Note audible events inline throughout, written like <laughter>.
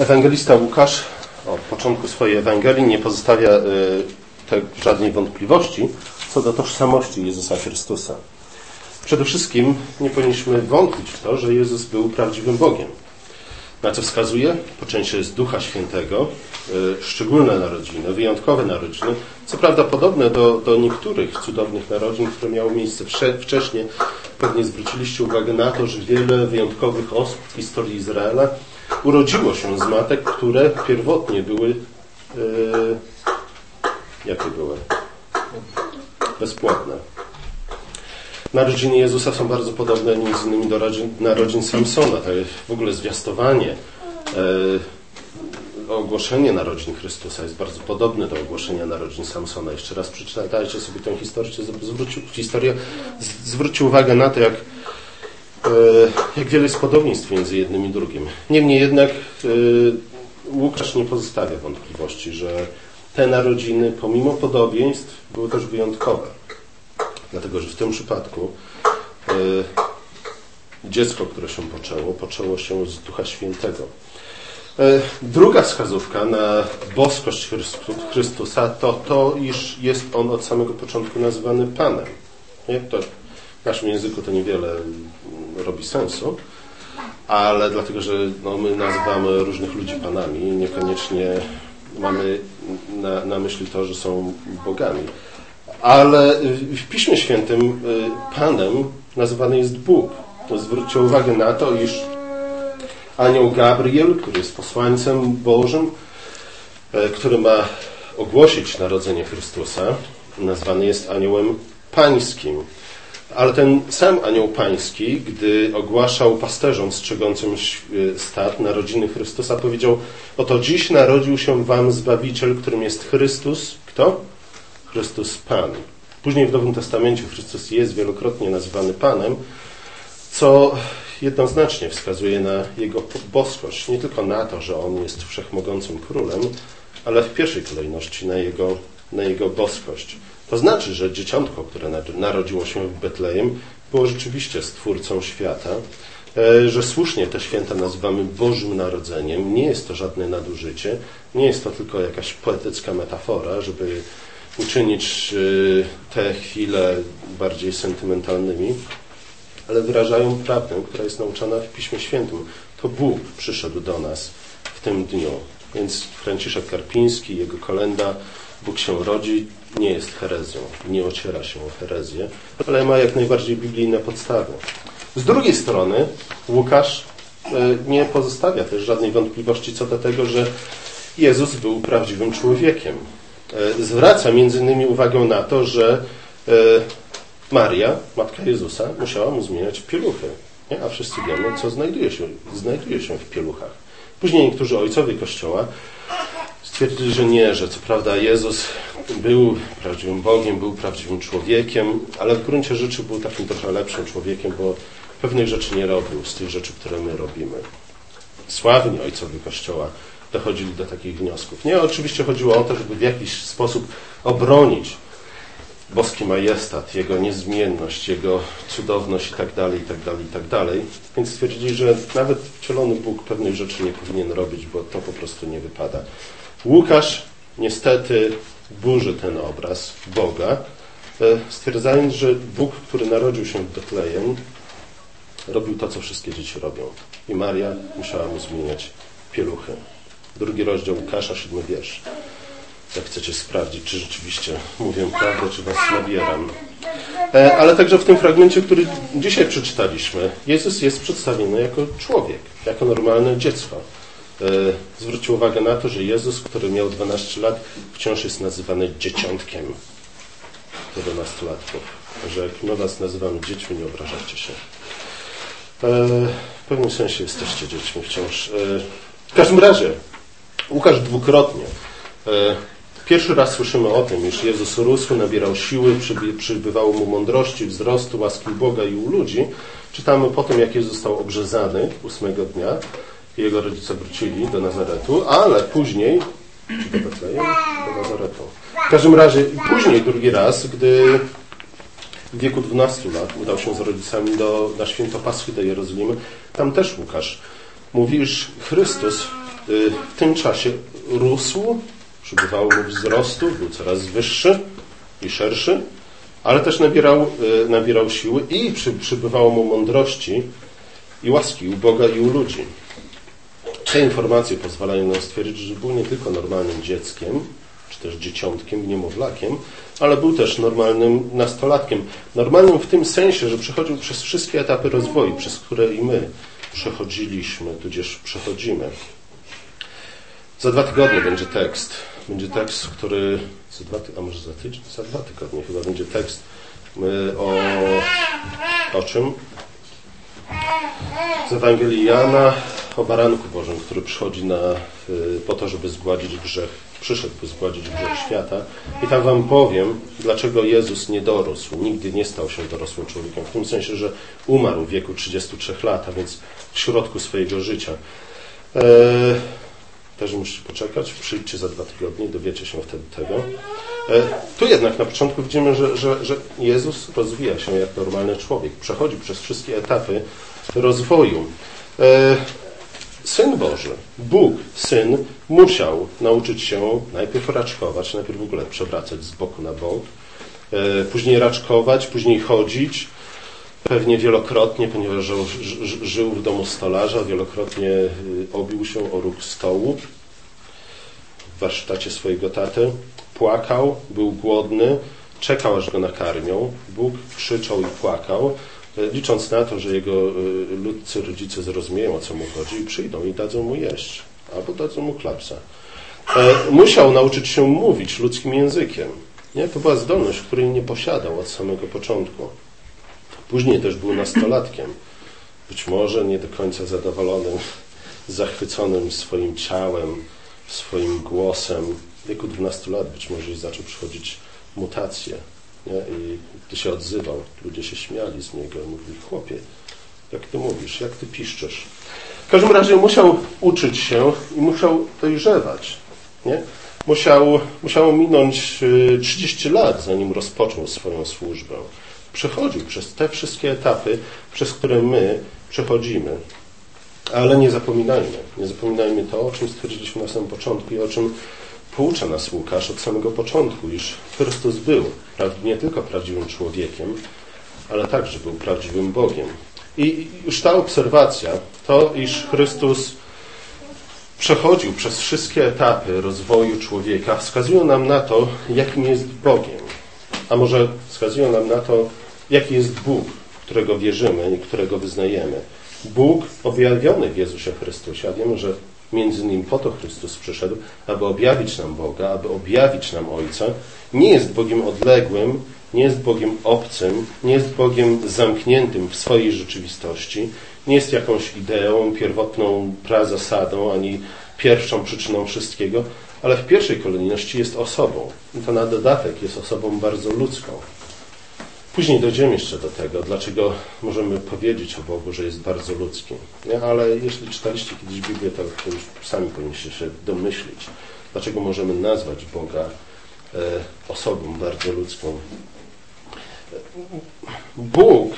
Ewangelista Łukasz od początku swojej Ewangelii nie pozostawia y, żadnej wątpliwości co do tożsamości Jezusa Chrystusa. Przede wszystkim nie powinniśmy wątpić w to, że Jezus był prawdziwym Bogiem. Na co wskazuje? Po części z Ducha Świętego, y, szczególne narodziny, wyjątkowe narodziny, co prawda podobne do, do niektórych cudownych narodzin, które miały miejsce wcześniej. Pewnie zwróciliście uwagę na to, że wiele wyjątkowych osób w historii Izraela urodziło się z matek, które pierwotnie były yy, jakie były? Bezpłatne. Narodziny Jezusa są bardzo podobne między innymi do narodzin Samsona. To jest w ogóle zwiastowanie, e, ogłoszenie narodzin Chrystusa jest bardzo podobne do ogłoszenia narodzin Samsona. Jeszcze raz przeczytajcie sobie tę historię, zwrócił, historię, zwróćcie uwagę na to, jak E, jak wiele jest podobieństw między jednym i drugim. Niemniej jednak e, Łukasz nie pozostawia wątpliwości, że te narodziny, pomimo podobieństw, były też wyjątkowe. Dlatego, że w tym przypadku e, dziecko, które się poczęło, poczęło się z Ducha Świętego. Druga wskazówka na boskość Chrystusa to to, iż jest On od samego początku nazywany Panem. Nie? To w naszym języku to niewiele robi sensu, ale dlatego, że no, my nazywamy różnych ludzi panami, niekoniecznie mamy na, na myśli to, że są bogami. Ale w Piśmie Świętym y, Panem nazywany jest Bóg. Zwróćcie uwagę na to, iż anioł Gabriel, który jest posłańcem Bożym, y, który ma ogłosić narodzenie Chrystusa, nazwany jest aniołem pańskim. Ale ten sam anioł pański, gdy ogłaszał pasterzom strzegącym e, stad narodziny Chrystusa, powiedział: Oto dziś narodził się wam Zbawiciel, którym jest Chrystus. Kto? Chrystus Pan. Później w Nowym Testamencie Chrystus jest wielokrotnie nazywany Panem, co jednoznacznie wskazuje na Jego boskość. Nie tylko na to, że On jest wszechmogącym królem, ale w pierwszej kolejności na Jego, na jego boskość. To znaczy, że dzieciątko, które narodziło się w Betlejem, było rzeczywiście stwórcą świata, e, że słusznie te święta nazywamy Bożym Narodzeniem. Nie jest to żadne nadużycie, nie jest to tylko jakaś poetycka metafora, żeby uczynić e, te chwile bardziej sentymentalnymi, ale wyrażają prawdę, która jest nauczana w Piśmie Świętym. To Bóg przyszedł do nas w tym dniu. Więc Franciszek Karpiński, jego kolenda Bóg się rodzi, nie jest herezją, nie ociera się o herezję, ale ma jak najbardziej biblijne podstawy. Z drugiej strony Łukasz e, nie pozostawia też żadnej wątpliwości co do tego, że Jezus był prawdziwym człowiekiem. E, zwraca między innymi uwagę na to, że e, Maria, matka Jezusa, musiała mu zmieniać pieluchy. A wszyscy wiemy, co znajduje się, znajduje się w pieluchach. Później niektórzy ojcowie Kościoła stwierdzili, że nie, że co prawda Jezus był prawdziwym Bogiem, był prawdziwym człowiekiem, ale w gruncie rzeczy był takim trochę lepszym człowiekiem, bo pewnych rzeczy nie robił z tych rzeczy, które my robimy. Sławni ojcowie Kościoła dochodzili do takich wniosków. Nie, oczywiście chodziło o to, żeby w jakiś sposób obronić boski majestat, jego niezmienność, jego cudowność i tak dalej, i tak dalej, i tak dalej. Więc stwierdzili, że nawet wcielony Bóg pewnych rzeczy nie powinien robić, bo to po prostu nie wypada. Łukasz niestety burzy ten obraz Boga, e, stwierdzając, że Bóg, który narodził się w Betlejem, robił to, co wszystkie dzieci robią. I Maria musiała mu zmieniać pieluchy. Drugi rozdział Łukasza, siódmy wiersz. Jak chcecie sprawdzić, czy rzeczywiście mówię prawdę, czy was nabieram. E, ale także w tym fragmencie, który dzisiaj przeczytaliśmy, Jezus jest przedstawiony jako człowiek, jako normalne dziecko. E, zwrócił uwagę na to, że Jezus, który miał 12 lat, wciąż jest nazywany dzieciątkiem 11-latków. Że jak my was nazywamy dziećmi, nie obrażajcie się. E, w pewnym sensie jesteście dziećmi wciąż. E, w każdym razie, Łukasz dwukrotnie. Pierwszy raz słyszymy o tym, iż Jezus rósł, nabierał siły, przybywało mu mądrości, wzrostu, łaski Boga i u ludzi. Czytamy po tym, jak Jezus został obrzezany ósmego dnia jego rodzice wrócili do Nazaretu, ale później, czy do Betlejem? Do Nazaretu. W każdym razie później drugi raz, gdy w wieku 12 lat udał się z rodzicami do, na święto Paschy do Jerozolimy, tam też Łukasz mówi, iż Chrystus y, w tym czasie rósł, przybywało mu wzrostu, był coraz wyższy i szerszy, ale też nabierał, y, nabierał siły i przy, przybywało mu mądrości i łaski u Boga i u ludzi. Te informacje pozwalają nam stwierdzić, że był nie tylko normalnym dzieckiem, czy też dzieciątkiem, niemowlakiem, ale był też normalnym nastolatkiem. Normalnym w tym sensie, że przechodził przez wszystkie etapy rozwoju, przez które i my przechodziliśmy, tudzież przechodzimy. Za dwa tygodnie będzie tekst. Będzie tekst, który. Za dwa, a może za tydzień? Za dwa tygodnie chyba będzie tekst o. O czym? Z Ewangelii Jana o baranku Bożym, który przychodzi na, po to, żeby zgładzić grzech, przyszedł, by zgładzić grzech świata. I tam Wam powiem, dlaczego Jezus nie dorósł, nigdy nie stał się dorosłym człowiekiem. W tym sensie, że umarł w wieku 33 lat, a więc w środku swojego życia. Eee, też musicie poczekać, przyjdźcie za dwa tygodnie dowiecie się wtedy tego. E, tu jednak na początku widzimy, że, że, że Jezus rozwija się jak normalny człowiek. Przechodzi przez wszystkie etapy rozwoju. E, Syn Boży, Bóg, Syn, musiał nauczyć się najpierw raczkować, najpierw w ogóle przewracać z boku na bok, e, później raczkować, później chodzić, pewnie wielokrotnie, ponieważ żył w domu stolarza, wielokrotnie y, obił się o róg stołu w warsztacie swojego taty, płakał, był głodny, czekał aż go nakarmią, Bóg krzyczał i płakał, licząc na to, że jego y, ludcy rodzice zrozumieją, o co mu chodzi i przyjdą i dadzą mu jeść, albo dadzą mu klapsa. E, musiał nauczyć się mówić ludzkim językiem. Nie? To była zdolność, której nie posiadał od samego początku. Później też był nastolatkiem. Być może nie do końca zadowolonym, zachwyconym swoim ciałem, swoim głosem. W wieku 12 lat być może zaczął przychodzić mutacje. Nie? I gdy się odzywał, ludzie się śmiali z niego. Mówili, chłopie, jak ty mówisz, jak ty piszczesz. W każdym razie musiał uczyć się i musiał dojrzewać. Nie? Musiał, musiało minąć 30 y, lat, zanim rozpoczął swoją służbę przechodził przez te wszystkie etapy, przez które my przechodzimy. Ale nie zapominajmy, nie zapominajmy to, o czym stwierdziliśmy na samym początku i o czym poucza nas Łukasz od samego początku, iż Chrystus był nie tylko prawdziwym człowiekiem, ale także był prawdziwym Bogiem. I już ta obserwacja, to iż Chrystus przechodził przez wszystkie etapy rozwoju człowieka, wskazują nam na to, jakim jest Bogiem. A może wskazują nam na to, jaki jest Bóg, w którego wierzymy i którego wyznajemy. Bóg objawiony w Jezusie Chrystusie, a wiemy, że między innymi po to Chrystus przyszedł, aby objawić nam Boga, aby objawić nam Ojca, nie jest Bogiem odległym, nie jest Bogiem obcym, nie jest Bogiem zamkniętym w swojej rzeczywistości, nie jest jakąś ideą, pierwotną prazasadą, ani pierwszą przyczyną wszystkiego, ale w pierwszej kolejności jest osobą. I to na dodatek jest osobą bardzo ludzką. Później dojdziemy jeszcze do tego, dlaczego możemy powiedzieć o Bogu, że jest bardzo ludzki. Nie? Ale jeśli czytaliście kiedyś Biblię, to, już sami powinniście się domyślić, dlaczego możemy nazwać Boga e, osobą bardzo ludzką. Bóg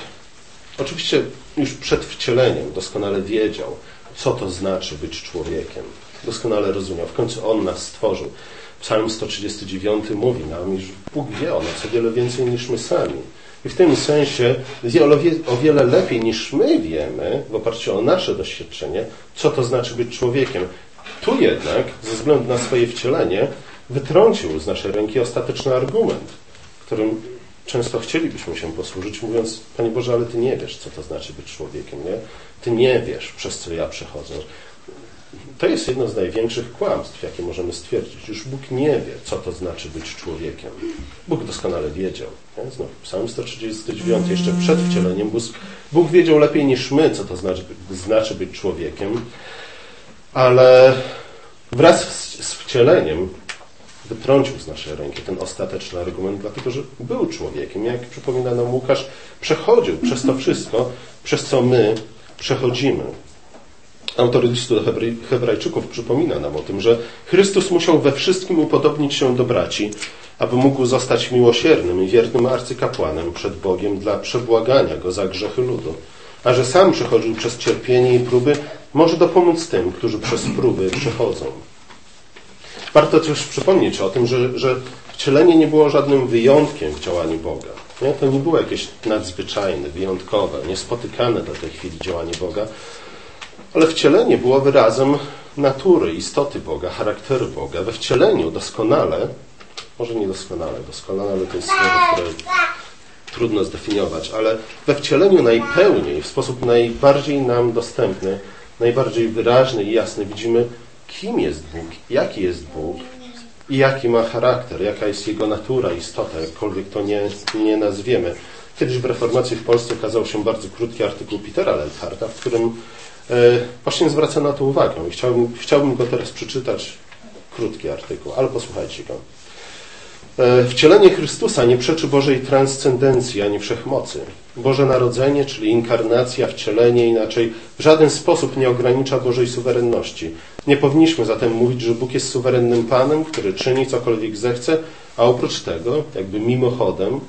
oczywiście już przed wcieleniem doskonale wiedział, co to znaczy być człowiekiem. Doskonale rozumiał. W końcu On nas stworzył. Psalm 139 mówi nam, iż Bóg wie o nas o wiele więcej niż my sami. I w tym sensie wie o wiele lepiej niż my wiemy, w oparciu o nasze doświadczenie, co to znaczy być człowiekiem. Tu jednak, ze względu na swoje wcielenie, wytrącił z naszej ręki ostateczny argument, którym często chcielibyśmy się posłużyć, mówiąc, Panie Boże, ale Ty nie wiesz, co to znaczy być człowiekiem, nie? Ty nie wiesz, przez co ja przechodzę. To jest jedno z największych kłamstw, jakie możemy stwierdzić. Już Bóg nie wie, co to znaczy być człowiekiem. Bóg doskonale wiedział. Znów, Psalm 139, jeszcze przed wcieleniem, Bóg wiedział lepiej niż my, co to znaczy, znaczy być człowiekiem, ale wraz z wcieleniem wytrącił z naszej ręki ten ostateczny argument, dlatego że był człowiekiem. Jak przypomina nam Łukasz, przechodził przez to wszystko, przez co my przechodzimy. Autor listu do Hebrajczyków przypomina nam o tym, że Chrystus musiał we wszystkim upodobnić się do braci, aby mógł zostać miłosiernym i wiernym arcykapłanem przed Bogiem dla przebłagania go za grzechy ludu. a że sam przechodził przez cierpienie i próby, może dopomóc tym, którzy przez próby przechodzą. Warto też przypomnieć o tym, że, że wcielenie nie było żadnym wyjątkiem w działaniu Boga. Nie? To nie było jakieś nadzwyczajne, wyjątkowe, niespotykane do tej chwili działanie Boga, ale wcielenie było wyrazem natury, istoty Boga, charakteru Boga. We wcieleniu doskonale, może nie doskonale, doskonale to jest słowo, które trudno zdefiniować, ale we wcieleniu najpełniej, w sposób najbardziej nam dostępny, najbardziej wyraźny i jasny widzimy, kim jest Bóg, jaki jest Bóg i jaki ma charakter, jaka jest Jego natura, istota, jakkolwiek to nie, nie nazwiemy. Kiedyś w Reformacji w Polsce okazał się bardzo krótki artykuł Petera Leitharta, w którym właśnie zwraca na to uwagę. I chciałbym, chciałbym go teraz przeczytać, krótki artykuł, ale posłuchajcie go. E, wcielenie Chrystusa nie przeczy Bożej transcendencji ani wszechmocy. Boże Narodzenie, czyli inkarnacja, wcielenie inaczej, w żaden sposób nie ogranicza Bożej suwerenności. Nie powinniśmy zatem mówić, że Bóg jest suwerennym Panem, który czyni cokolwiek zechce, a oprócz tego, jakby mimochodem,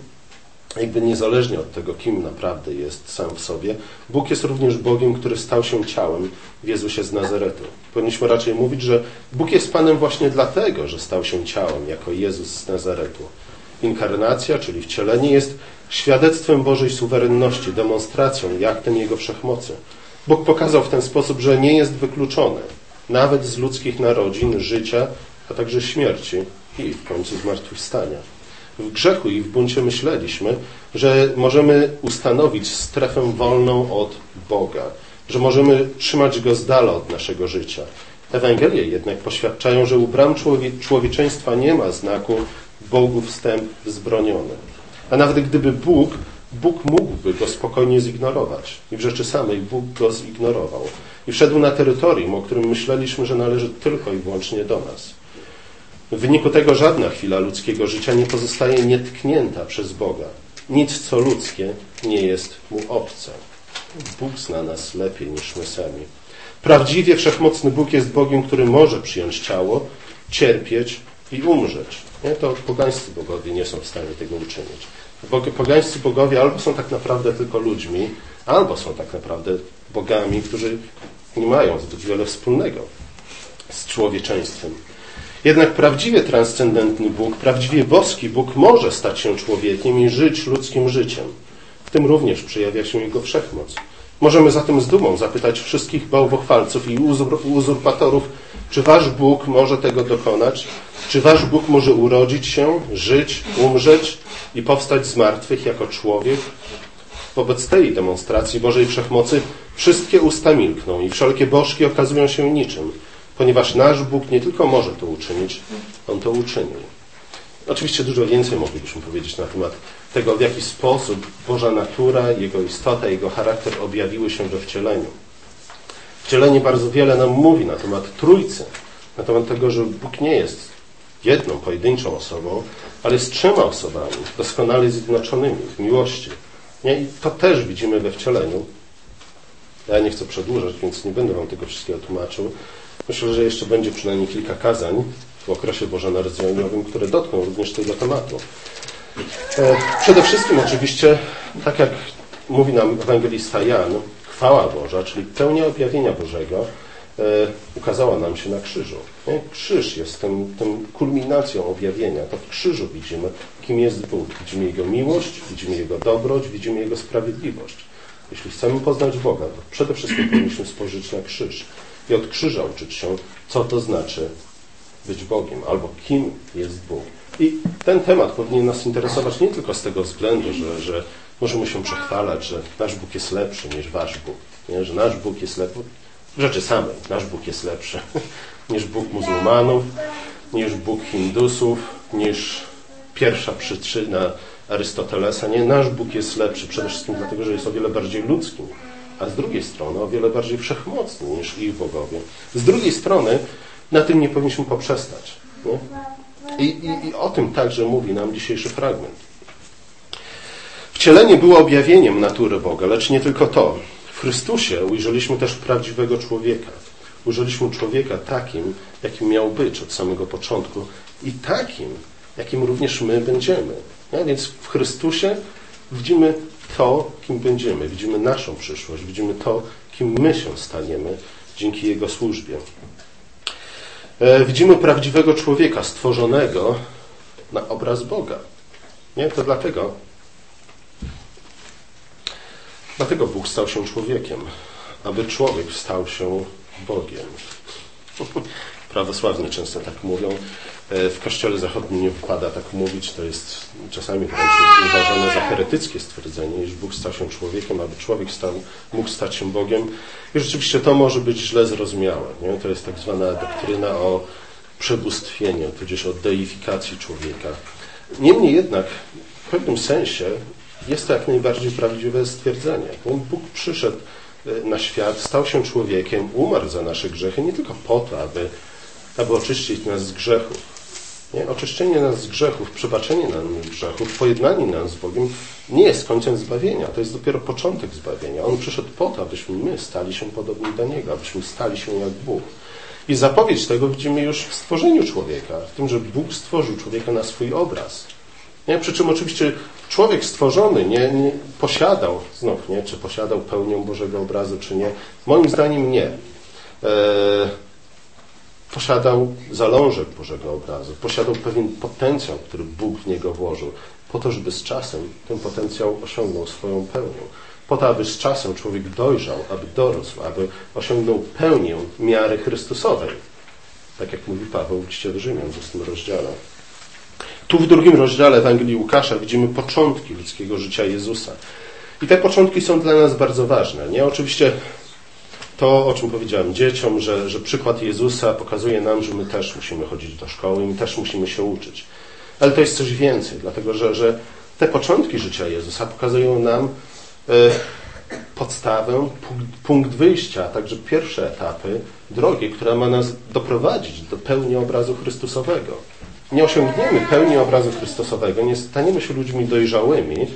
jakby niezależnie od tego, kim naprawdę jest sam w sobie, Bóg jest również Bogiem, który stał się ciałem w Jezusie z Nazaretu. Powinniśmy raczej mówić, że Bóg jest Panem właśnie dlatego, że stał się ciałem, jako Jezus z Nazaretu. Inkarnacja, czyli wcielenie, jest świadectwem Bożej suwerenności, demonstracją i aktem Jego wszechmocy. Bóg pokazał w ten sposób, że nie jest wykluczony, nawet z ludzkich narodzin, życia, a także śmierci i w końcu zmartwychwstania w grzechu i w buncie myśleliśmy, że możemy ustanowić strefę wolną od Boga, że możemy trzymać Go z dala od naszego życia. Ewangelie jednak poświadczają, że u bram człowieczeństwa nie ma znaku Bogu wstęp wzbroniony. A nawet gdyby Bóg, Bóg mógłby go spokojnie zignorować. I w rzeczy samej Bóg go zignorował. I wszedł na terytorium, o którym myśleliśmy, że należy tylko i wyłącznie do nas. W wyniku tego żadna chwila ludzkiego życia nie pozostaje nietknięta przez Boga. Nic, co ludzkie, nie jest mu obce. Bóg zna nas lepiej niż my sami. Prawdziwie wszechmocny Bóg jest Bogiem, który może przyjąć ciało, cierpieć i umrzeć. Nie? To pogańscy bogowie nie są w stanie tego uczynić. Pogańscy bogowie albo są tak naprawdę tylko ludźmi, albo są tak naprawdę bogami, którzy nie mają zbyt wiele wspólnego z człowieczeństwem. Jednak prawdziwie transcendentny Bóg, prawdziwie boski Bóg może stać się człowiekiem i żyć ludzkim życiem. W tym również przejawia się Jego wszechmoc. Możemy zatem z dumą zapytać wszystkich bałwochwalców i uzurpatorów, czy Wasz Bóg może tego dokonać? Czy Wasz Bóg może urodzić się, żyć, umrzeć i powstać z martwych jako człowiek? Wobec tej demonstracji Bożej Wszechmocy wszystkie usta milkną i wszelkie bożki okazują się niczym ponieważ nasz Bóg nie tylko może to uczynić, On to uczynił. Oczywiście dużo więcej moglibyśmy powiedzieć na temat tego, w jaki sposób Boża natura, Jego istota, Jego charakter objawiły się we wcieleniu. Wcielenie bardzo wiele nam mówi na temat Trójcy, na temat tego, że Bóg nie jest jedną, pojedynczą osobą, ale jest trzema osobami, doskonale zjednoczonymi w miłości. Nie? I to też widzimy we wcieleniu. Ja nie chcę przedłużać, więc nie będę Wam tego wszystkiego tłumaczył. Myślę, że jeszcze będzie przynajmniej kilka kazań w okresie bożonarodzeniowym, które dotkną również tego tematu. E, przede wszystkim oczywiście, tak jak mówi nam ewangelista Jan, chwała Boża, czyli pełnia objawienia Bożego, e, ukazała nam się na krzyżu. Krzyż jest tym, tym kulminacją objawienia. To w krzyżu widzimy, kim jest Bóg. Widzimy Jego miłość, widzimy Jego dobroć, widzimy Jego sprawiedliwość. Jeśli chcemy poznać Boga, to przede wszystkim powinniśmy spojrzeć na krzyż i od krzyża uczyć się, co to znaczy być Bogiem, albo kim jest Bóg. I ten temat powinien nas interesować nie tylko z tego względu, że, że możemy się przechwalać, że nasz Bóg jest lepszy niż wasz Bóg, nie? że nasz Bóg jest lepszy, w rzeczy samej, nasz Bóg jest lepszy <laughs> niż Bóg muzułmanów, niż Bóg Hindusów, niż pierwsza przyczyna Arystotelesa. Nie, nasz Bóg jest lepszy przede wszystkim dlatego, że jest o wiele bardziej ludzkim a z drugiej strony o wiele bardziej wszechmocny niż ich bogowie. Z drugiej strony na tym nie powinniśmy poprzestać. Nie? I, i, I o tym także mówi nam dzisiejszy fragment. Wcielenie było objawieniem natury Boga, lecz nie tylko to. W Chrystusie ujrzeliśmy też prawdziwego człowieka. Ujrzeliśmy człowieka takim, jakim miał być od samego początku i takim, jakim również my będziemy. Nie? Więc w Chrystusie widzimy to, kim będziemy, widzimy naszą przyszłość, widzimy to, kim my się staniemy dzięki Jego służbie. E, widzimy prawdziwego człowieka stworzonego na obraz Boga. Nie? To dlatego, dlatego Bóg stał się człowiekiem, aby człowiek stał się Bogiem. <laughs> Prawosławni często tak mówią. E, w kościele zachodnim nie wypada tak mówić. To jest czasami uważane za heretyckie stwierdzenie, iż Bóg stał się człowiekiem, aby człowiek stał, mógł stać się Bogiem. I rzeczywiście to może być źle zrozumiałe. Nie? To jest tak zwana doktryna o przebóstwieniu, tudzież o deifikacji człowieka. Niemniej jednak w pewnym sensie jest to jak najbardziej prawdziwe stwierdzenie. Bóg przyszedł e, na świat, stał się człowiekiem, umarł za nasze grzechy, nie tylko po to, aby, aby oczyścić nas z grzechów. Nie? Oczyszczenie nas z grzechów, przebaczenie nam grzechów, pojednanie nas z Bogiem nie jest końcem zbawienia. To jest dopiero początek zbawienia. On przyszedł po to, abyśmy my stali się podobni do Niego, abyśmy stali się jak Bóg. I zapowiedź tego widzimy już w stworzeniu człowieka, w tym, że Bóg stworzył człowieka na swój obraz. Nie? Przy czym oczywiście człowiek stworzony nie, nie, posiadał, znów nie, czy posiadał pełnię Bożego obrazu, czy nie. Moim zdaniem nie. E, posiadał zalążek Bożego obrazu, posiadał pewien potencjał, który Bóg w niego włożył, po to, żeby z czasem ten potencjał osiągnął swoją pełnię po to, aby z czasem człowiek dojrzał, aby dorósł, aby osiągnął pełnię miary Chrystusowej. Tak jak mówi Paweł w liście do Rzymian w tym rozdziale. Tu w drugim rozdziale Ewangelii Łukasza widzimy początki ludzkiego życia Jezusa. I te początki są dla nas bardzo ważne. Nie? Oczywiście to, o czym powiedziałem dzieciom, że, że przykład Jezusa pokazuje nam, że my też musimy chodzić do szkoły i my też musimy się uczyć. Ale to jest coś więcej, dlatego że, że te początki życia Jezusa pokazują nam, E, podstawę, punkt wyjścia, a także pierwsze etapy drogi, która ma nas doprowadzić do pełni obrazu Chrystusowego. Nie osiągniemy pełni obrazu Chrystusowego, nie staniemy się ludźmi dojrzałymi,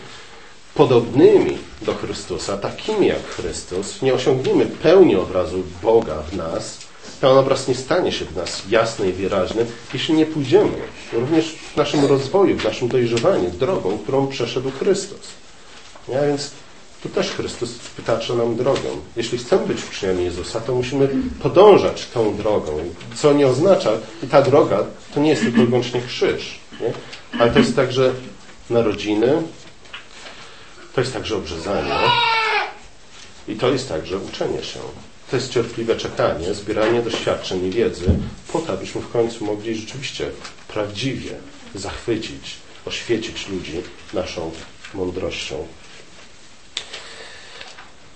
podobnymi do Chrystusa, takimi jak Chrystus, nie osiągniemy pełni obrazu Boga w nas, ten obraz nie stanie się w nas jasny i wyraźny, jeśli nie pójdziemy również w naszym rozwoju, w naszym dojrzewaniu drogą, którą przeszedł Chrystus. Ja, więc tu też Chrystus wytacza nam drogę. Jeśli chcemy być uczniami Jezusa, to musimy podążać tą drogą. Co nie oznacza, i ta droga to nie jest tylko i wyłącznie krzyż, nie? ale to jest także narodziny, to jest także obrzezanie i to jest także uczenie się. To jest cierpliwe czekanie, zbieranie doświadczeń i wiedzy po to, abyśmy w końcu mogli rzeczywiście prawdziwie zachwycić, oświecić ludzi naszą mądrością.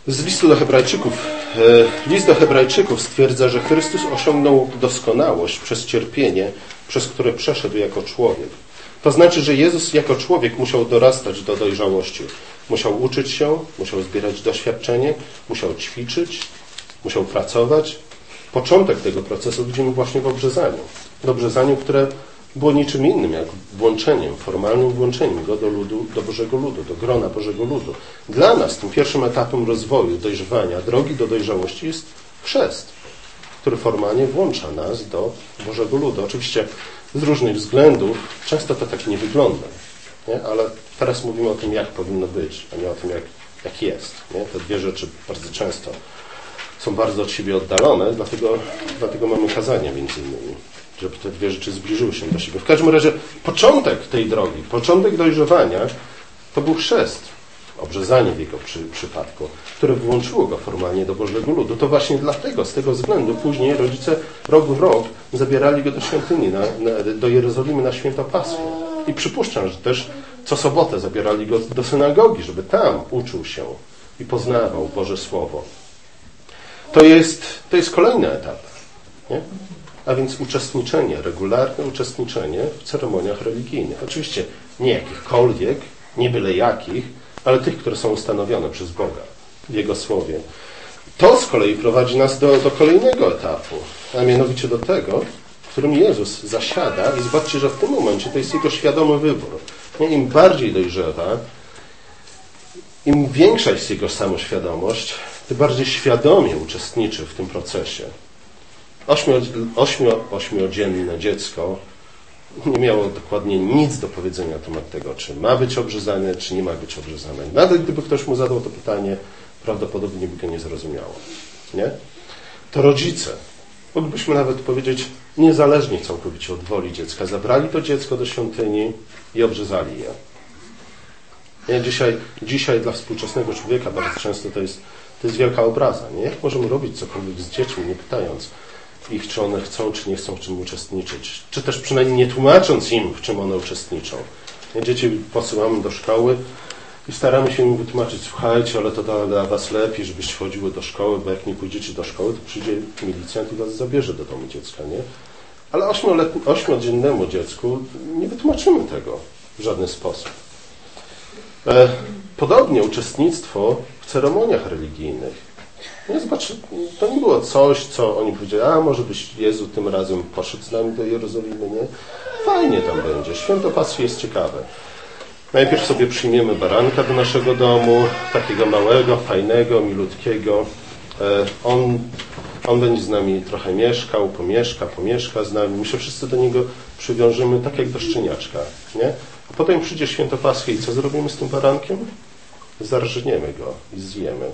Z listu do Hebrajczyków. E, list do Hebrajczyków stwierdza, że Chrystus osiągnął doskonałość przez cierpienie, przez które przeszedł jako człowiek. To znaczy, że Jezus jako człowiek musiał dorastać do dojrzałości. Musiał uczyć się, musiał zbierać doświadczenie, musiał ćwiczyć, musiał pracować. Początek tego procesu widzimy właśnie w obrzezaniu. W obrzezaniu, które było niczym innym jak włączeniem, formalnym włączeniem go do ludu, do Bożego ludu, do grona Bożego ludu. Dla nas tym pierwszym etapem rozwoju, dojrzewania, drogi do dojrzałości jest chrzest, który formalnie włącza nas do Bożego ludu. Oczywiście z różnych względów często to tak nie wygląda, nie? ale teraz mówimy o tym, jak powinno być, a nie o tym, jak, jak jest. Nie? Te dwie rzeczy bardzo często są bardzo od siebie oddalone, dlatego, dlatego mamy kazania między innymi żeby te dwie rzeczy zbliżyły się do siebie. W każdym razie początek tej drogi, początek dojrzewania to był chrzest, obrzezanie w jego przy, przypadku, które włączyło go formalnie do Bożego Ludu. To właśnie dlatego, z tego względu później rodzice rok w rok zabierali go do świątyni, na, na, do Jerozolimy na święto Paschi. I przypuszczam, że też co sobotę zabierali go do synagogi, żeby tam uczył się i poznawał Boże Słowo. To jest, to jest kolejny etap. Nie? a więc uczestniczenie, regularne uczestniczenie w ceremoniach religijnych. Oczywiście nie jakichkolwiek, nie byle jakich, ale tych, które są ustanowione przez Boga w Jego Słowie. To z kolei prowadzi nas do, do kolejnego etapu, a mianowicie do tego, w którym Jezus zasiada i zobaczcie, że w tym momencie to jest Jego świadomy wybór. Im bardziej dojrzewa, im większa jest Jego samoświadomość, tym bardziej świadomie uczestniczy w tym procesie ośmio, ośmio, dziecko nie miało dokładnie nic do powiedzenia na temat tego, czy ma być obrzezane, czy nie ma być obrzezane. Nawet gdyby ktoś mu zadał to pytanie, prawdopodobnie by go nie zrozumiało. Nie? To rodzice, moglibyśmy nawet powiedzieć, niezależnie całkowicie od woli dziecka, zabrali to dziecko do świątyni i obrzezali je. Nie? Dzisiaj, dzisiaj dla współczesnego człowieka bardzo często to jest, to jest wielka obraza. Nie? Jak możemy robić cokolwiek z dziećmi, nie pytając ich, czy one chcą, czy nie chcą w czym uczestniczyć. Czy też przynajmniej nie tłumacząc im, w czym one uczestniczą. Dzieci posyłamy do szkoły i staramy się im wytłumaczyć, słuchajcie, ale to dla, dla was lepiej, żebyście chodziły do szkoły, bo jak nie pójdziecie do szkoły, to przyjdzie milicjant i was zabierze do domu dziecka, nie? Ale ośmiodziennemu dziecku nie wytłumaczymy tego w żaden sposób. E, podobnie uczestnictwo w ceremoniach religijnych. Nie, zobacz, to nie było coś, co oni powiedzieli, a może byś Jezu tym razem poszedł z nami do Jerozolimy, nie? Fajnie tam będzie, święto Pasji jest ciekawe. Najpierw sobie przyjmiemy baranka do naszego domu, takiego małego, fajnego, milutkiego. E, on, on będzie z nami trochę mieszkał, pomieszka, pomieszka z nami. My się wszyscy do niego przywiążemy tak jak do szczeniaczka, nie? A potem przyjdzie święto Paschy i co zrobimy z tym barankiem? Zarżniemy go i zjemy.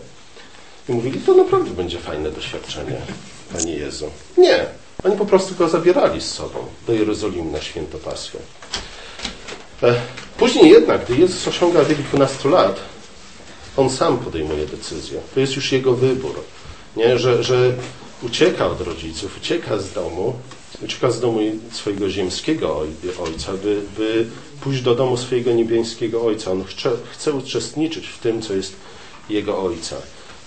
I mówili, to naprawdę będzie fajne doświadczenie, Panie Jezu. Nie, oni po prostu go zabierali z sobą do Jerozolimy na święto Paschy. E, później jednak, gdy Jezus osiąga wiek 12 lat, on sam podejmuje decyzję. To jest już jego wybór. Nie? Że, że ucieka od rodziców, ucieka z domu, ucieka z domu swojego ziemskiego ojca, by, by pójść do domu swojego niebieskiego ojca. On chce, chce uczestniczyć w tym, co jest jego ojca.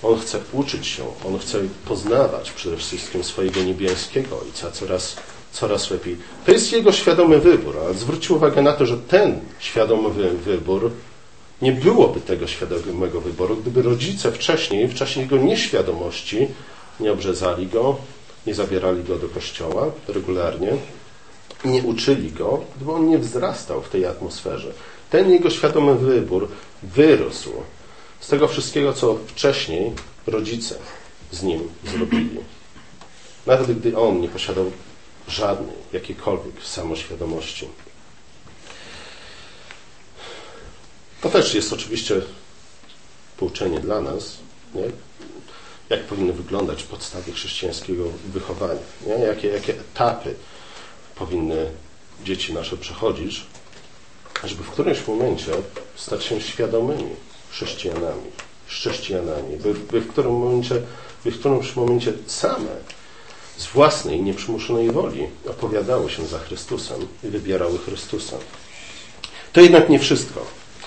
On chce uczyć się, on chce poznawać przede wszystkim swojego niebieskiego ojca coraz coraz lepiej. To jest jego świadomy wybór, ale zwróćcie uwagę na to, że ten świadomy wybór nie byłoby tego świadomego wyboru, gdyby rodzice wcześniej, w czasie jego nieświadomości, nie obrzezali go, nie zabierali go do kościoła regularnie, nie uczyli go, gdyby on nie wzrastał w tej atmosferze. Ten jego świadomy wybór wyrósł z tego wszystkiego, co wcześniej rodzice z nim zrobili. <clears throat> Nawet gdy on nie posiadał żadnej, jakiejkolwiek samoświadomości. To też jest oczywiście pouczenie dla nas, nie? jak powinny wyglądać podstawy chrześcijańskiego wychowania, nie? Jakie, jakie etapy powinny dzieci nasze przechodzić, żeby w którymś momencie stać się świadomymi chrześcijanami, chrześcijanami, by, by, w, którym momencie, by w którymś momencie same z własnej, nieprzymuszonej woli opowiadały się za Chrystusem i wybierały Chrystusa. To jednak nie wszystko.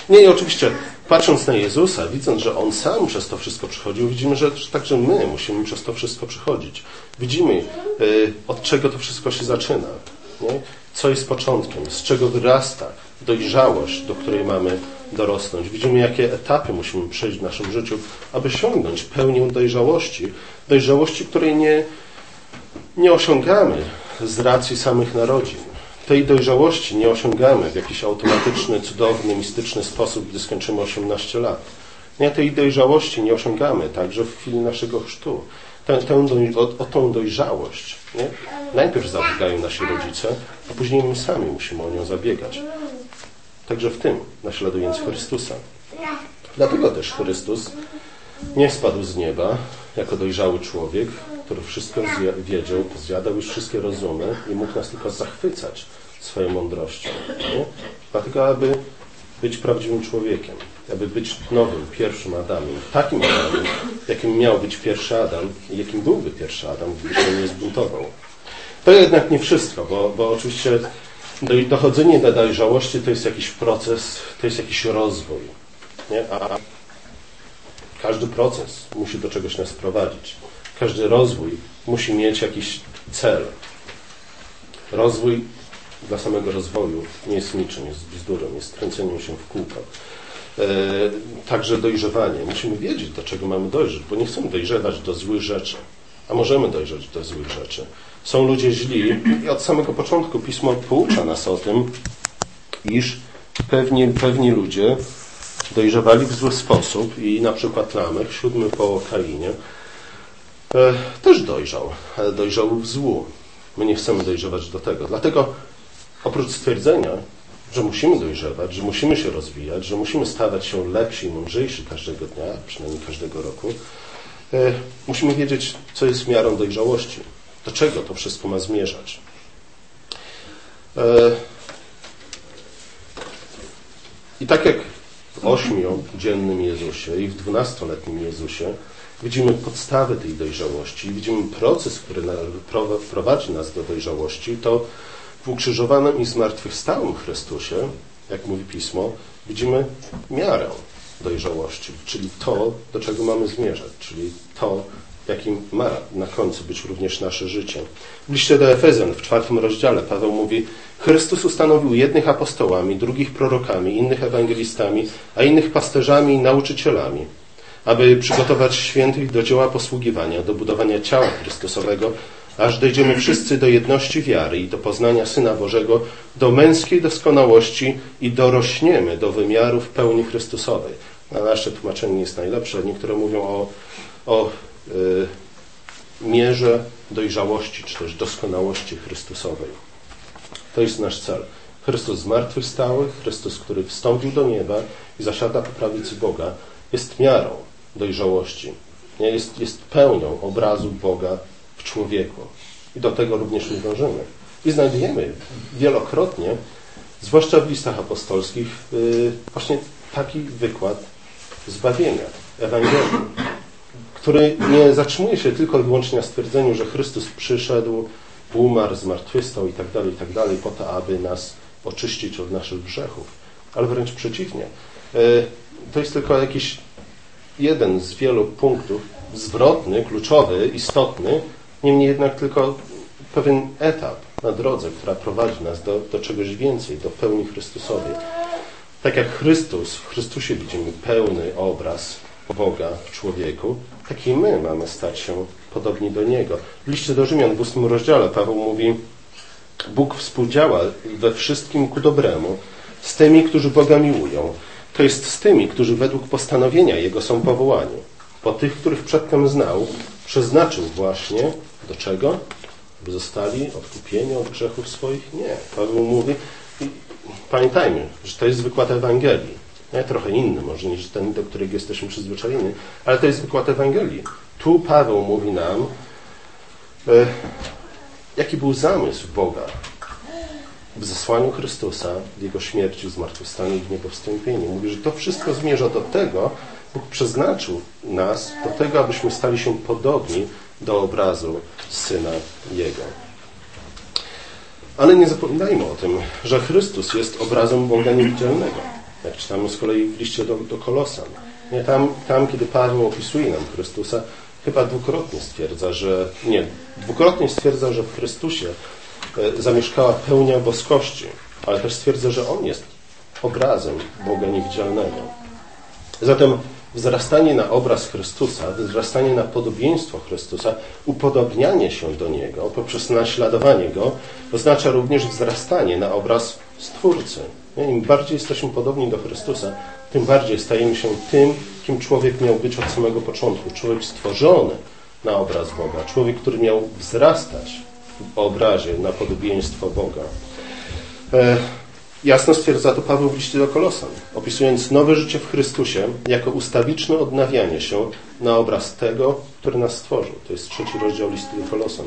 Nie, i oczywiście, patrząc na Jezusa, widząc, że On sam przez to wszystko przychodził, widzimy, że także my musimy przez to wszystko przychodzić. Widzimy, y, od czego to wszystko się zaczyna. Nie? Co jest początkiem, z czego wyrasta dojrzałość, do której mamy dorosnąć. Widzimy, jakie etapy musimy przejść w naszym życiu, aby osiągnąć pełnię dojrzałości. Dojrzałości, której nie, nie osiągamy z racji samych narodzin. Tej dojrzałości nie osiągamy w jakiś automatyczny, cudowny, mistyczny sposób, gdy skończymy 18 lat. Nie, tej dojrzałości nie osiągamy także w chwili naszego chrztu. Tę, tę doj, o, o tą dojrzałość nie? najpierw zabiegają nasi rodzice, a później my sami musimy o nią zabiegać. Także w tym, naśladując Chrystusa. Dlatego też Chrystus nie spadł z nieba jako dojrzały człowiek, który wszystko wiedział, zjadał już wszystkie rozumy i mógł nas tylko zachwycać swoją mądrością. Nie? Dlatego, aby być prawdziwym człowiekiem, aby być nowym, pierwszym Adamem, takim Adamem, jakim miał być pierwszy Adam i jakim byłby pierwszy Adam, gdyby się nie zbuntował. To jednak nie wszystko, bo, bo oczywiście dochodzenie do dojrzałości to jest jakiś proces, to jest jakiś rozwój. Nie? A każdy proces musi do czegoś nas prowadzić. Każdy rozwój musi mieć jakiś cel. Rozwój dla samego rozwoju nie jest niczym, jest bzdurą, jest kręceniem się w kółko. E, także dojrzewanie. Musimy wiedzieć, do czego mamy dojrzeć, bo nie chcemy dojrzewać do złych rzeczy, a możemy dojrzeć do złych rzeczy. Są ludzie źli i od samego początku Pismo poucza nas o tym, iż pewni, pewni ludzie dojrzewali w zły sposób i na przykład Lamech, siódmy po Kainie, E, też dojrzał, ale dojrzał w złu. My nie chcemy dojrzewać do tego. Dlatego oprócz stwierdzenia, że musimy dojrzewać, że musimy się rozwijać, że musimy stawać się lepsi i mądrzejsi każdego dnia, przynajmniej każdego roku, musimy wiedzieć, co jest miarą dojrzałości. Do czego to wszystko ma zmierzać. E, I tak jak w ośmiodziennym Jezusie i w dwunastoletnim Jezusie widzimy podstawy tej dojrzałości, widzimy proces, który prowadzi nas do dojrzałości, to w ukrzyżowanym i zmartwychwstałym Chrystusie, jak mówi Pismo, widzimy miarę dojrzałości, czyli to, do czego mamy zmierzać, czyli to, jakim ma na końcu być również nasze życie. W liście do Efezjan w czwartym rozdziale Paweł mówi Chrystus ustanowił jednych apostołami, drugich prorokami, innych ewangelistami, a innych pasterzami i nauczycielami, aby przygotować świętych do dzieła posługiwania, do budowania ciała Chrystusowego, aż dojdziemy wszyscy do jedności wiary i do poznania Syna Bożego, do męskiej doskonałości i dorośniemy do wymiarów pełni Chrystusowej. Na nasze tłumaczenie jest najlepsze. Niektóre mówią o, o y, mierze dojrzałości, czy też doskonałości Chrystusowej. To jest nasz cel. Chrystus zmartwychwstały, Chrystus, który wstąpił do nieba i zasiada po prawicy Boga, jest miarą dojrzałości. Nie? Jest, jest pełnią obrazu Boga w człowieku. I do tego również my dążymy. I znajdujemy wielokrotnie, zwłaszcza w listach apostolskich, yy, właśnie taki wykład zbawienia, Ewangelii, który nie zatrzymuje się tylko i wyłącznie na stwierdzeniu, że Chrystus przyszedł, umarł, zmartwychwstał i tak dalej, tak dalej, po to, aby nas oczyścić od naszych grzechów, ale wręcz przeciwnie. Yy, to jest tylko jakiś jeden z wielu punktów zwrotny, kluczowy, istotny, Niemniej jednak tylko pewien etap na drodze, która prowadzi nas do, do czegoś więcej, do pełni Chrystusowej. Tak jak Chrystus, w Chrystusie widzimy pełny obraz Boga w człowieku, tak i my mamy stać się podobni do Niego. W liście do Rzymian w 8 rozdziale Paweł mówi Bóg współdziała we wszystkim ku dobremu z tymi, którzy Boga miłują. To jest z tymi, którzy według postanowienia Jego są powołani. Po tych, których przedtem znał, przeznaczył właśnie do czego? By zostali odkupieni od grzechów swoich? Nie. Paweł mówi, pamiętajmy, że to jest wykład Ewangelii. Nie, trochę inny może niż ten, do którego jesteśmy przyzwyczajeni, ale to jest wykład Ewangelii. Tu Paweł mówi nam, e, jaki był zamysł Boga w zesłaniu Chrystusa, w Jego śmierci, zmartwychwstaniu i w Niego wstąpieniu. Mówi, że to wszystko zmierza do tego, Bóg przeznaczył nas do tego, abyśmy stali się podobni do obrazu Syna Jego. Ale nie zapominajmy o tym, że Chrystus jest obrazem Boga niewidzialnego. Jak czytamy z kolei w liście do, do Kolosan. Nie, tam, tam, kiedy Paweł opisuje nam Chrystusa, chyba dwukrotnie stwierdza, że nie, dwukrotnie stwierdza, że w Chrystusie e, zamieszkała pełnia boskości, ale też stwierdza, że On jest obrazem Boga niewidzialnego. Zatem wzrastanie na obraz Chrystusa, wzrastanie na podobieństwo Chrystusa, upodobnianie się do Niego poprzez naśladowanie Go, oznacza również wzrastanie na obraz Stwórcy. Im bardziej jesteśmy podobni do Chrystusa, tym bardziej stajemy się tym, kim człowiek miał być od samego początku. Człowiek stworzony na obraz Boga, człowiek, który miał wzrastać w obrazie na podobieństwo Boga. Jasno stwierdza to Paweł w liście do Kolosan, opisując nowe życie w Chrystusie jako ustawiczne odnawianie się na obraz tego, który nas stworzył. To jest trzeci rozdział listu do Kolosan.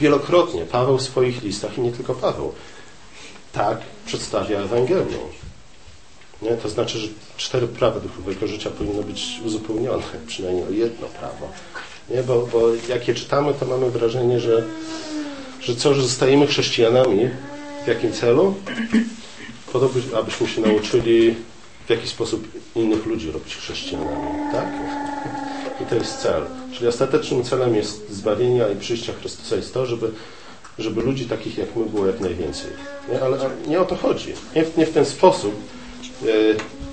Wielokrotnie Paweł w swoich listach, i nie tylko Paweł, tak przedstawia Ewangelię. Nie? To znaczy, że cztery prawa duchowego życia powinno być uzupełnione <laughs> przynajmniej o jedno prawo. Nie? Bo, bo jak je czytamy, to mamy wrażenie, że, że co, że zostajemy chrześcijanami w jakim celu? Po to, abyśmy się nauczyli w jaki sposób innych ludzi robić chrześcijanami. Tak? I to jest cel. Czyli ostatecznym celem jest zbawienia i przyjścia Chrystusa jest to, żeby, żeby ludzi takich jak my było jak najwięcej. Nie? Ale nie o to chodzi. Nie w, nie w ten sposób e,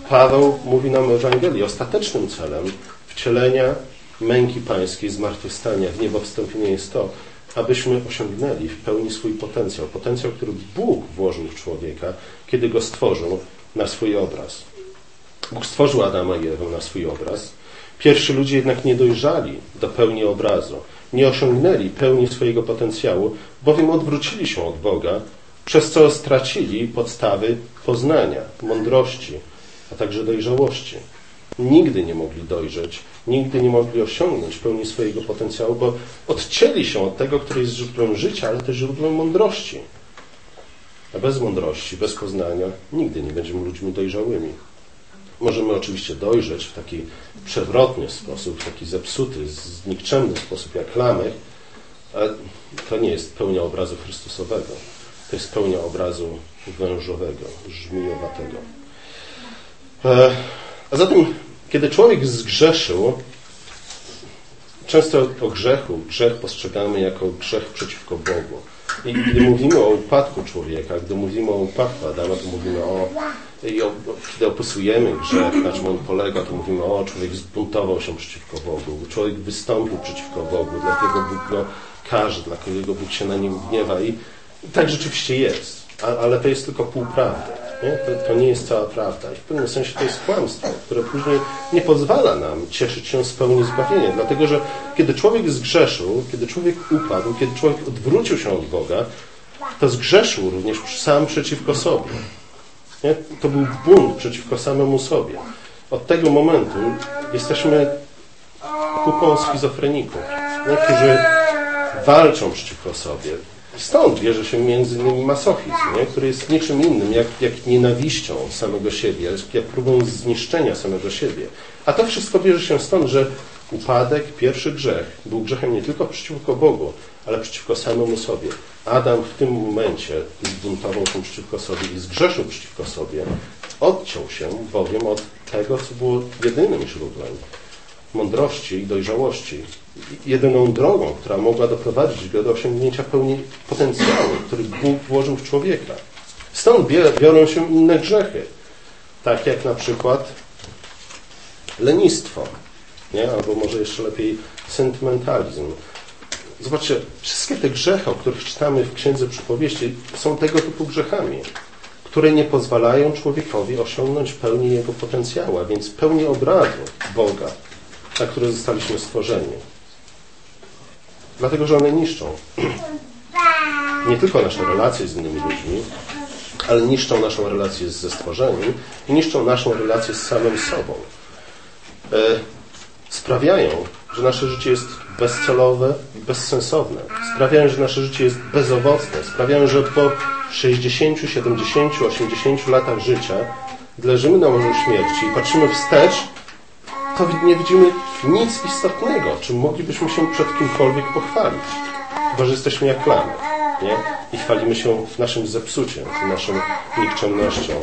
Paweł mówi nam o Ewangelii. Ostatecznym celem wcielenia męki pańskiej, zmartwychwstania w niebo wstąpienia jest to, abyśmy osiągnęli w pełni swój potencjał. Potencjał, który Bóg włożył w człowieka, kiedy go stworzył na swój obraz. Bóg stworzył Adama i Ewę na swój obraz. Pierwsi ludzie jednak nie dojrzali do pełni obrazu, nie osiągnęli pełni swojego potencjału, bowiem odwrócili się od Boga przez co stracili podstawy poznania, mądrości, a także dojrzałości. Nigdy nie mogli dojrzeć, nigdy nie mogli osiągnąć pełni swojego potencjału, bo odcięli się od tego, który jest źródłem życia, ale też źródłem mądrości. A bez mądrości, bez poznania nigdy nie będziemy ludźmi dojrzałymi. Możemy oczywiście dojrzeć w taki przewrotny sposób, w taki zepsuty, nikczemny sposób jak Lamech, ale to nie jest pełnia obrazu Chrystusowego. To jest pełnia obrazu wężowego, żmijowatego. E, a zatem, kiedy człowiek zgrzeszył, często o grzechu, grzech postrzegamy jako grzech przeciwko Bogu. I gdy mówimy o upadku człowieka, gdy mówimy o upadku Adama, to mówimy o, o, kiedy opisujemy grzech, na czym on polega, to mówimy o, człowiek zbuntował się przeciwko Bogu, człowiek wystąpił przeciwko Bogu, dlatego Bóg go każe, dlatego Bóg się na nim gniewa i, tak rzeczywiście jest, ale to jest tylko półprawda. Nie? To, to, nie jest cała prawda. I w pewnym sensie to jest kłamstwo, które później nie pozwala nam cieszyć się z pełni zbawienia. Dlatego, że kiedy człowiek zgrzeszył, kiedy człowiek upadł, kiedy człowiek odwrócił się od Boga, to zgrzeszył również sam przeciwko sobie. Nie? To był bunt przeciwko samemu sobie. Od tego momentu jesteśmy kupą schizofreników, nie? którzy walczą przeciwko sobie, Stąd bierze się między innymi masochizm, nie? który jest niczym innym jak, jak nienawiścią samego siebie, jak próbą zniszczenia samego siebie. A to wszystko bierze się stąd, że upadek, pierwszy grzech, był grzechem nie tylko przeciwko Bogu, ale przeciwko samemu sobie. Adam w tym momencie zbuntował się przeciwko sobie i zgrzeszył przeciwko sobie. Odciął się bowiem od tego, co było jedynym źródłem mądrości i dojrzałości, jedyną drogą, która mogła doprowadzić go do osiągnięcia pełni potencjału, który Bóg włożył w człowieka. Stąd biorą się inne grzechy, tak jak na przykład lenistwo, nie? albo może jeszcze lepiej sentymentalizm. Zobaczcie, wszystkie te grzechy, o których czytamy w Księdze Przypowieści, są tego typu grzechami, które nie pozwalają człowiekowi osiągnąć pełni jego potencjału, a więc pełni obrazu Boga, na które zostaliśmy stworzeni. Dlatego, że one niszczą nie tylko nasze relacje z innymi ludźmi, ale niszczą naszą relację ze stworzeniem i niszczą naszą relację z samym sobą. E, sprawiają, że nasze życie jest bezcelowe i bezsensowne. Sprawiają, że nasze życie jest bezowocne. Sprawiają, że po 60, 70, 80 latach życia leżymy na morzu śmierci i patrzymy wstecz to nie widzimy nic istotnego, czym moglibyśmy się przed kimkolwiek pochwalić. Chyba, że jesteśmy jak klamy, nie? I chwalimy się naszym zepsuciem, naszą nikczemnością.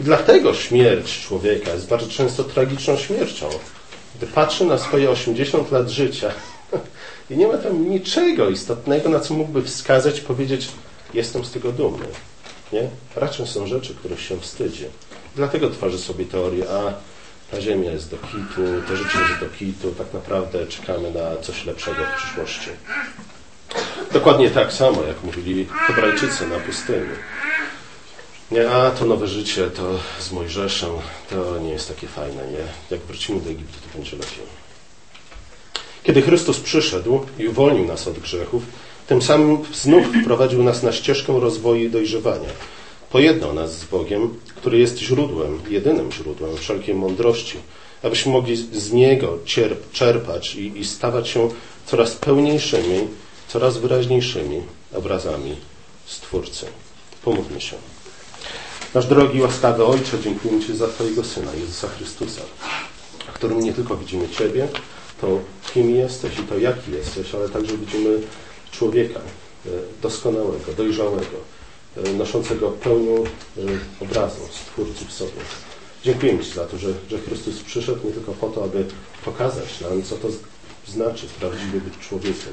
I dlatego śmierć człowieka jest bardzo często tragiczną śmiercią. Gdy patrzy na swoje 80 lat życia <laughs> i nie ma tam niczego istotnego, na co mógłby wskazać, powiedzieć, jestem z tego dumny. Nie? Raczej są rzeczy, których się wstydzi. Dlatego tworzy sobie teorię, a ta ziemia jest do kitu, to życie jest do kitu, tak naprawdę czekamy na coś lepszego w przyszłości. Dokładnie tak samo, jak mówili Hebrajczycy na pustyni. Nie, a to nowe życie, to z Mojżeszem, to nie jest takie fajne, nie? Jak wrócimy do Egiptu, to będzie lepiej. Kiedy Chrystus przyszedł i uwolnił nas od grzechów, tym samym znów wprowadził nas na ścieżkę rozwoju i dojrzewania pojednał nas z Bogiem, który jest źródłem, jedynym źródłem wszelkiej mądrości, abyśmy mogli z Niego czerpać i, i stawać się coraz pełniejszymi, coraz wyraźniejszymi obrazami Stwórcy. Pomówmy się. Nasz drogi, łaskawy Ojcze, dziękujemy Ci za Twojego Syna, Jezusa Chrystusa, w którym nie tylko widzimy Ciebie, to kim jesteś i to jaki jesteś, ale także widzimy człowieka e, doskonałego, dojrzałego, noszącego pełnią e, obrazu Stwórcy w sobie. Dziękujemy Ci za to, że, że Chrystus przyszedł nie tylko po to, aby pokazać nam, co to znaczy prawdziwie być człowiekiem,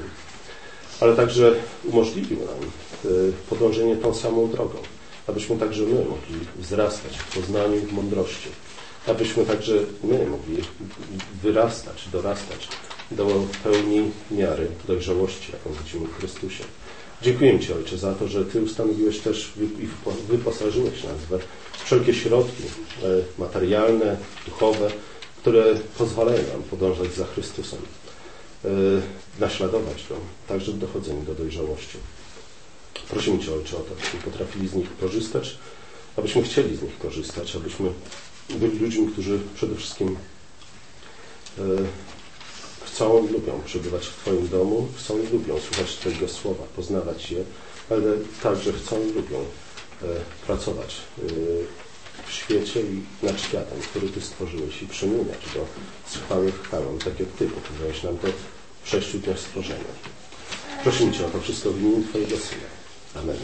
ale także umożliwił nam e, podążenie tą samą drogą, abyśmy także my mogli wzrastać w poznaniu i w mądrości, abyśmy także my mogli wyrastać, dorastać do pełni miary dojrzałości, jaką widzimy w Chrystusie. Dziękuję Ci, Ojcze, za to, że Ty ustanowiłeś też i wyposażyłeś nas we wszelkie środki e, materialne, duchowe, które pozwalają nam podążać za Chrystusem, e, naśladować Go, także w dochodzeniu do dojrzałości. Prosimy Cię, Ojcze, o to, abyśmy potrafili z nich korzystać, abyśmy chcieli z nich korzystać, abyśmy byli ludźmi, którzy przede wszystkim e, chcą i lubią przebywać w Twoim domu, chcą i lubią słuchać Twojego słowa, poznawać je, ale także chcą i lubią e, pracować e, w świecie i nad światem, który Ty stworzyłeś i przemieniać go z chwały w chwałę, tak jak Ty pokazałeś nam to w sześciu dniach stworzenia. Prosimy Cię o to wszystko w imieniu Twojego Syna. Amen.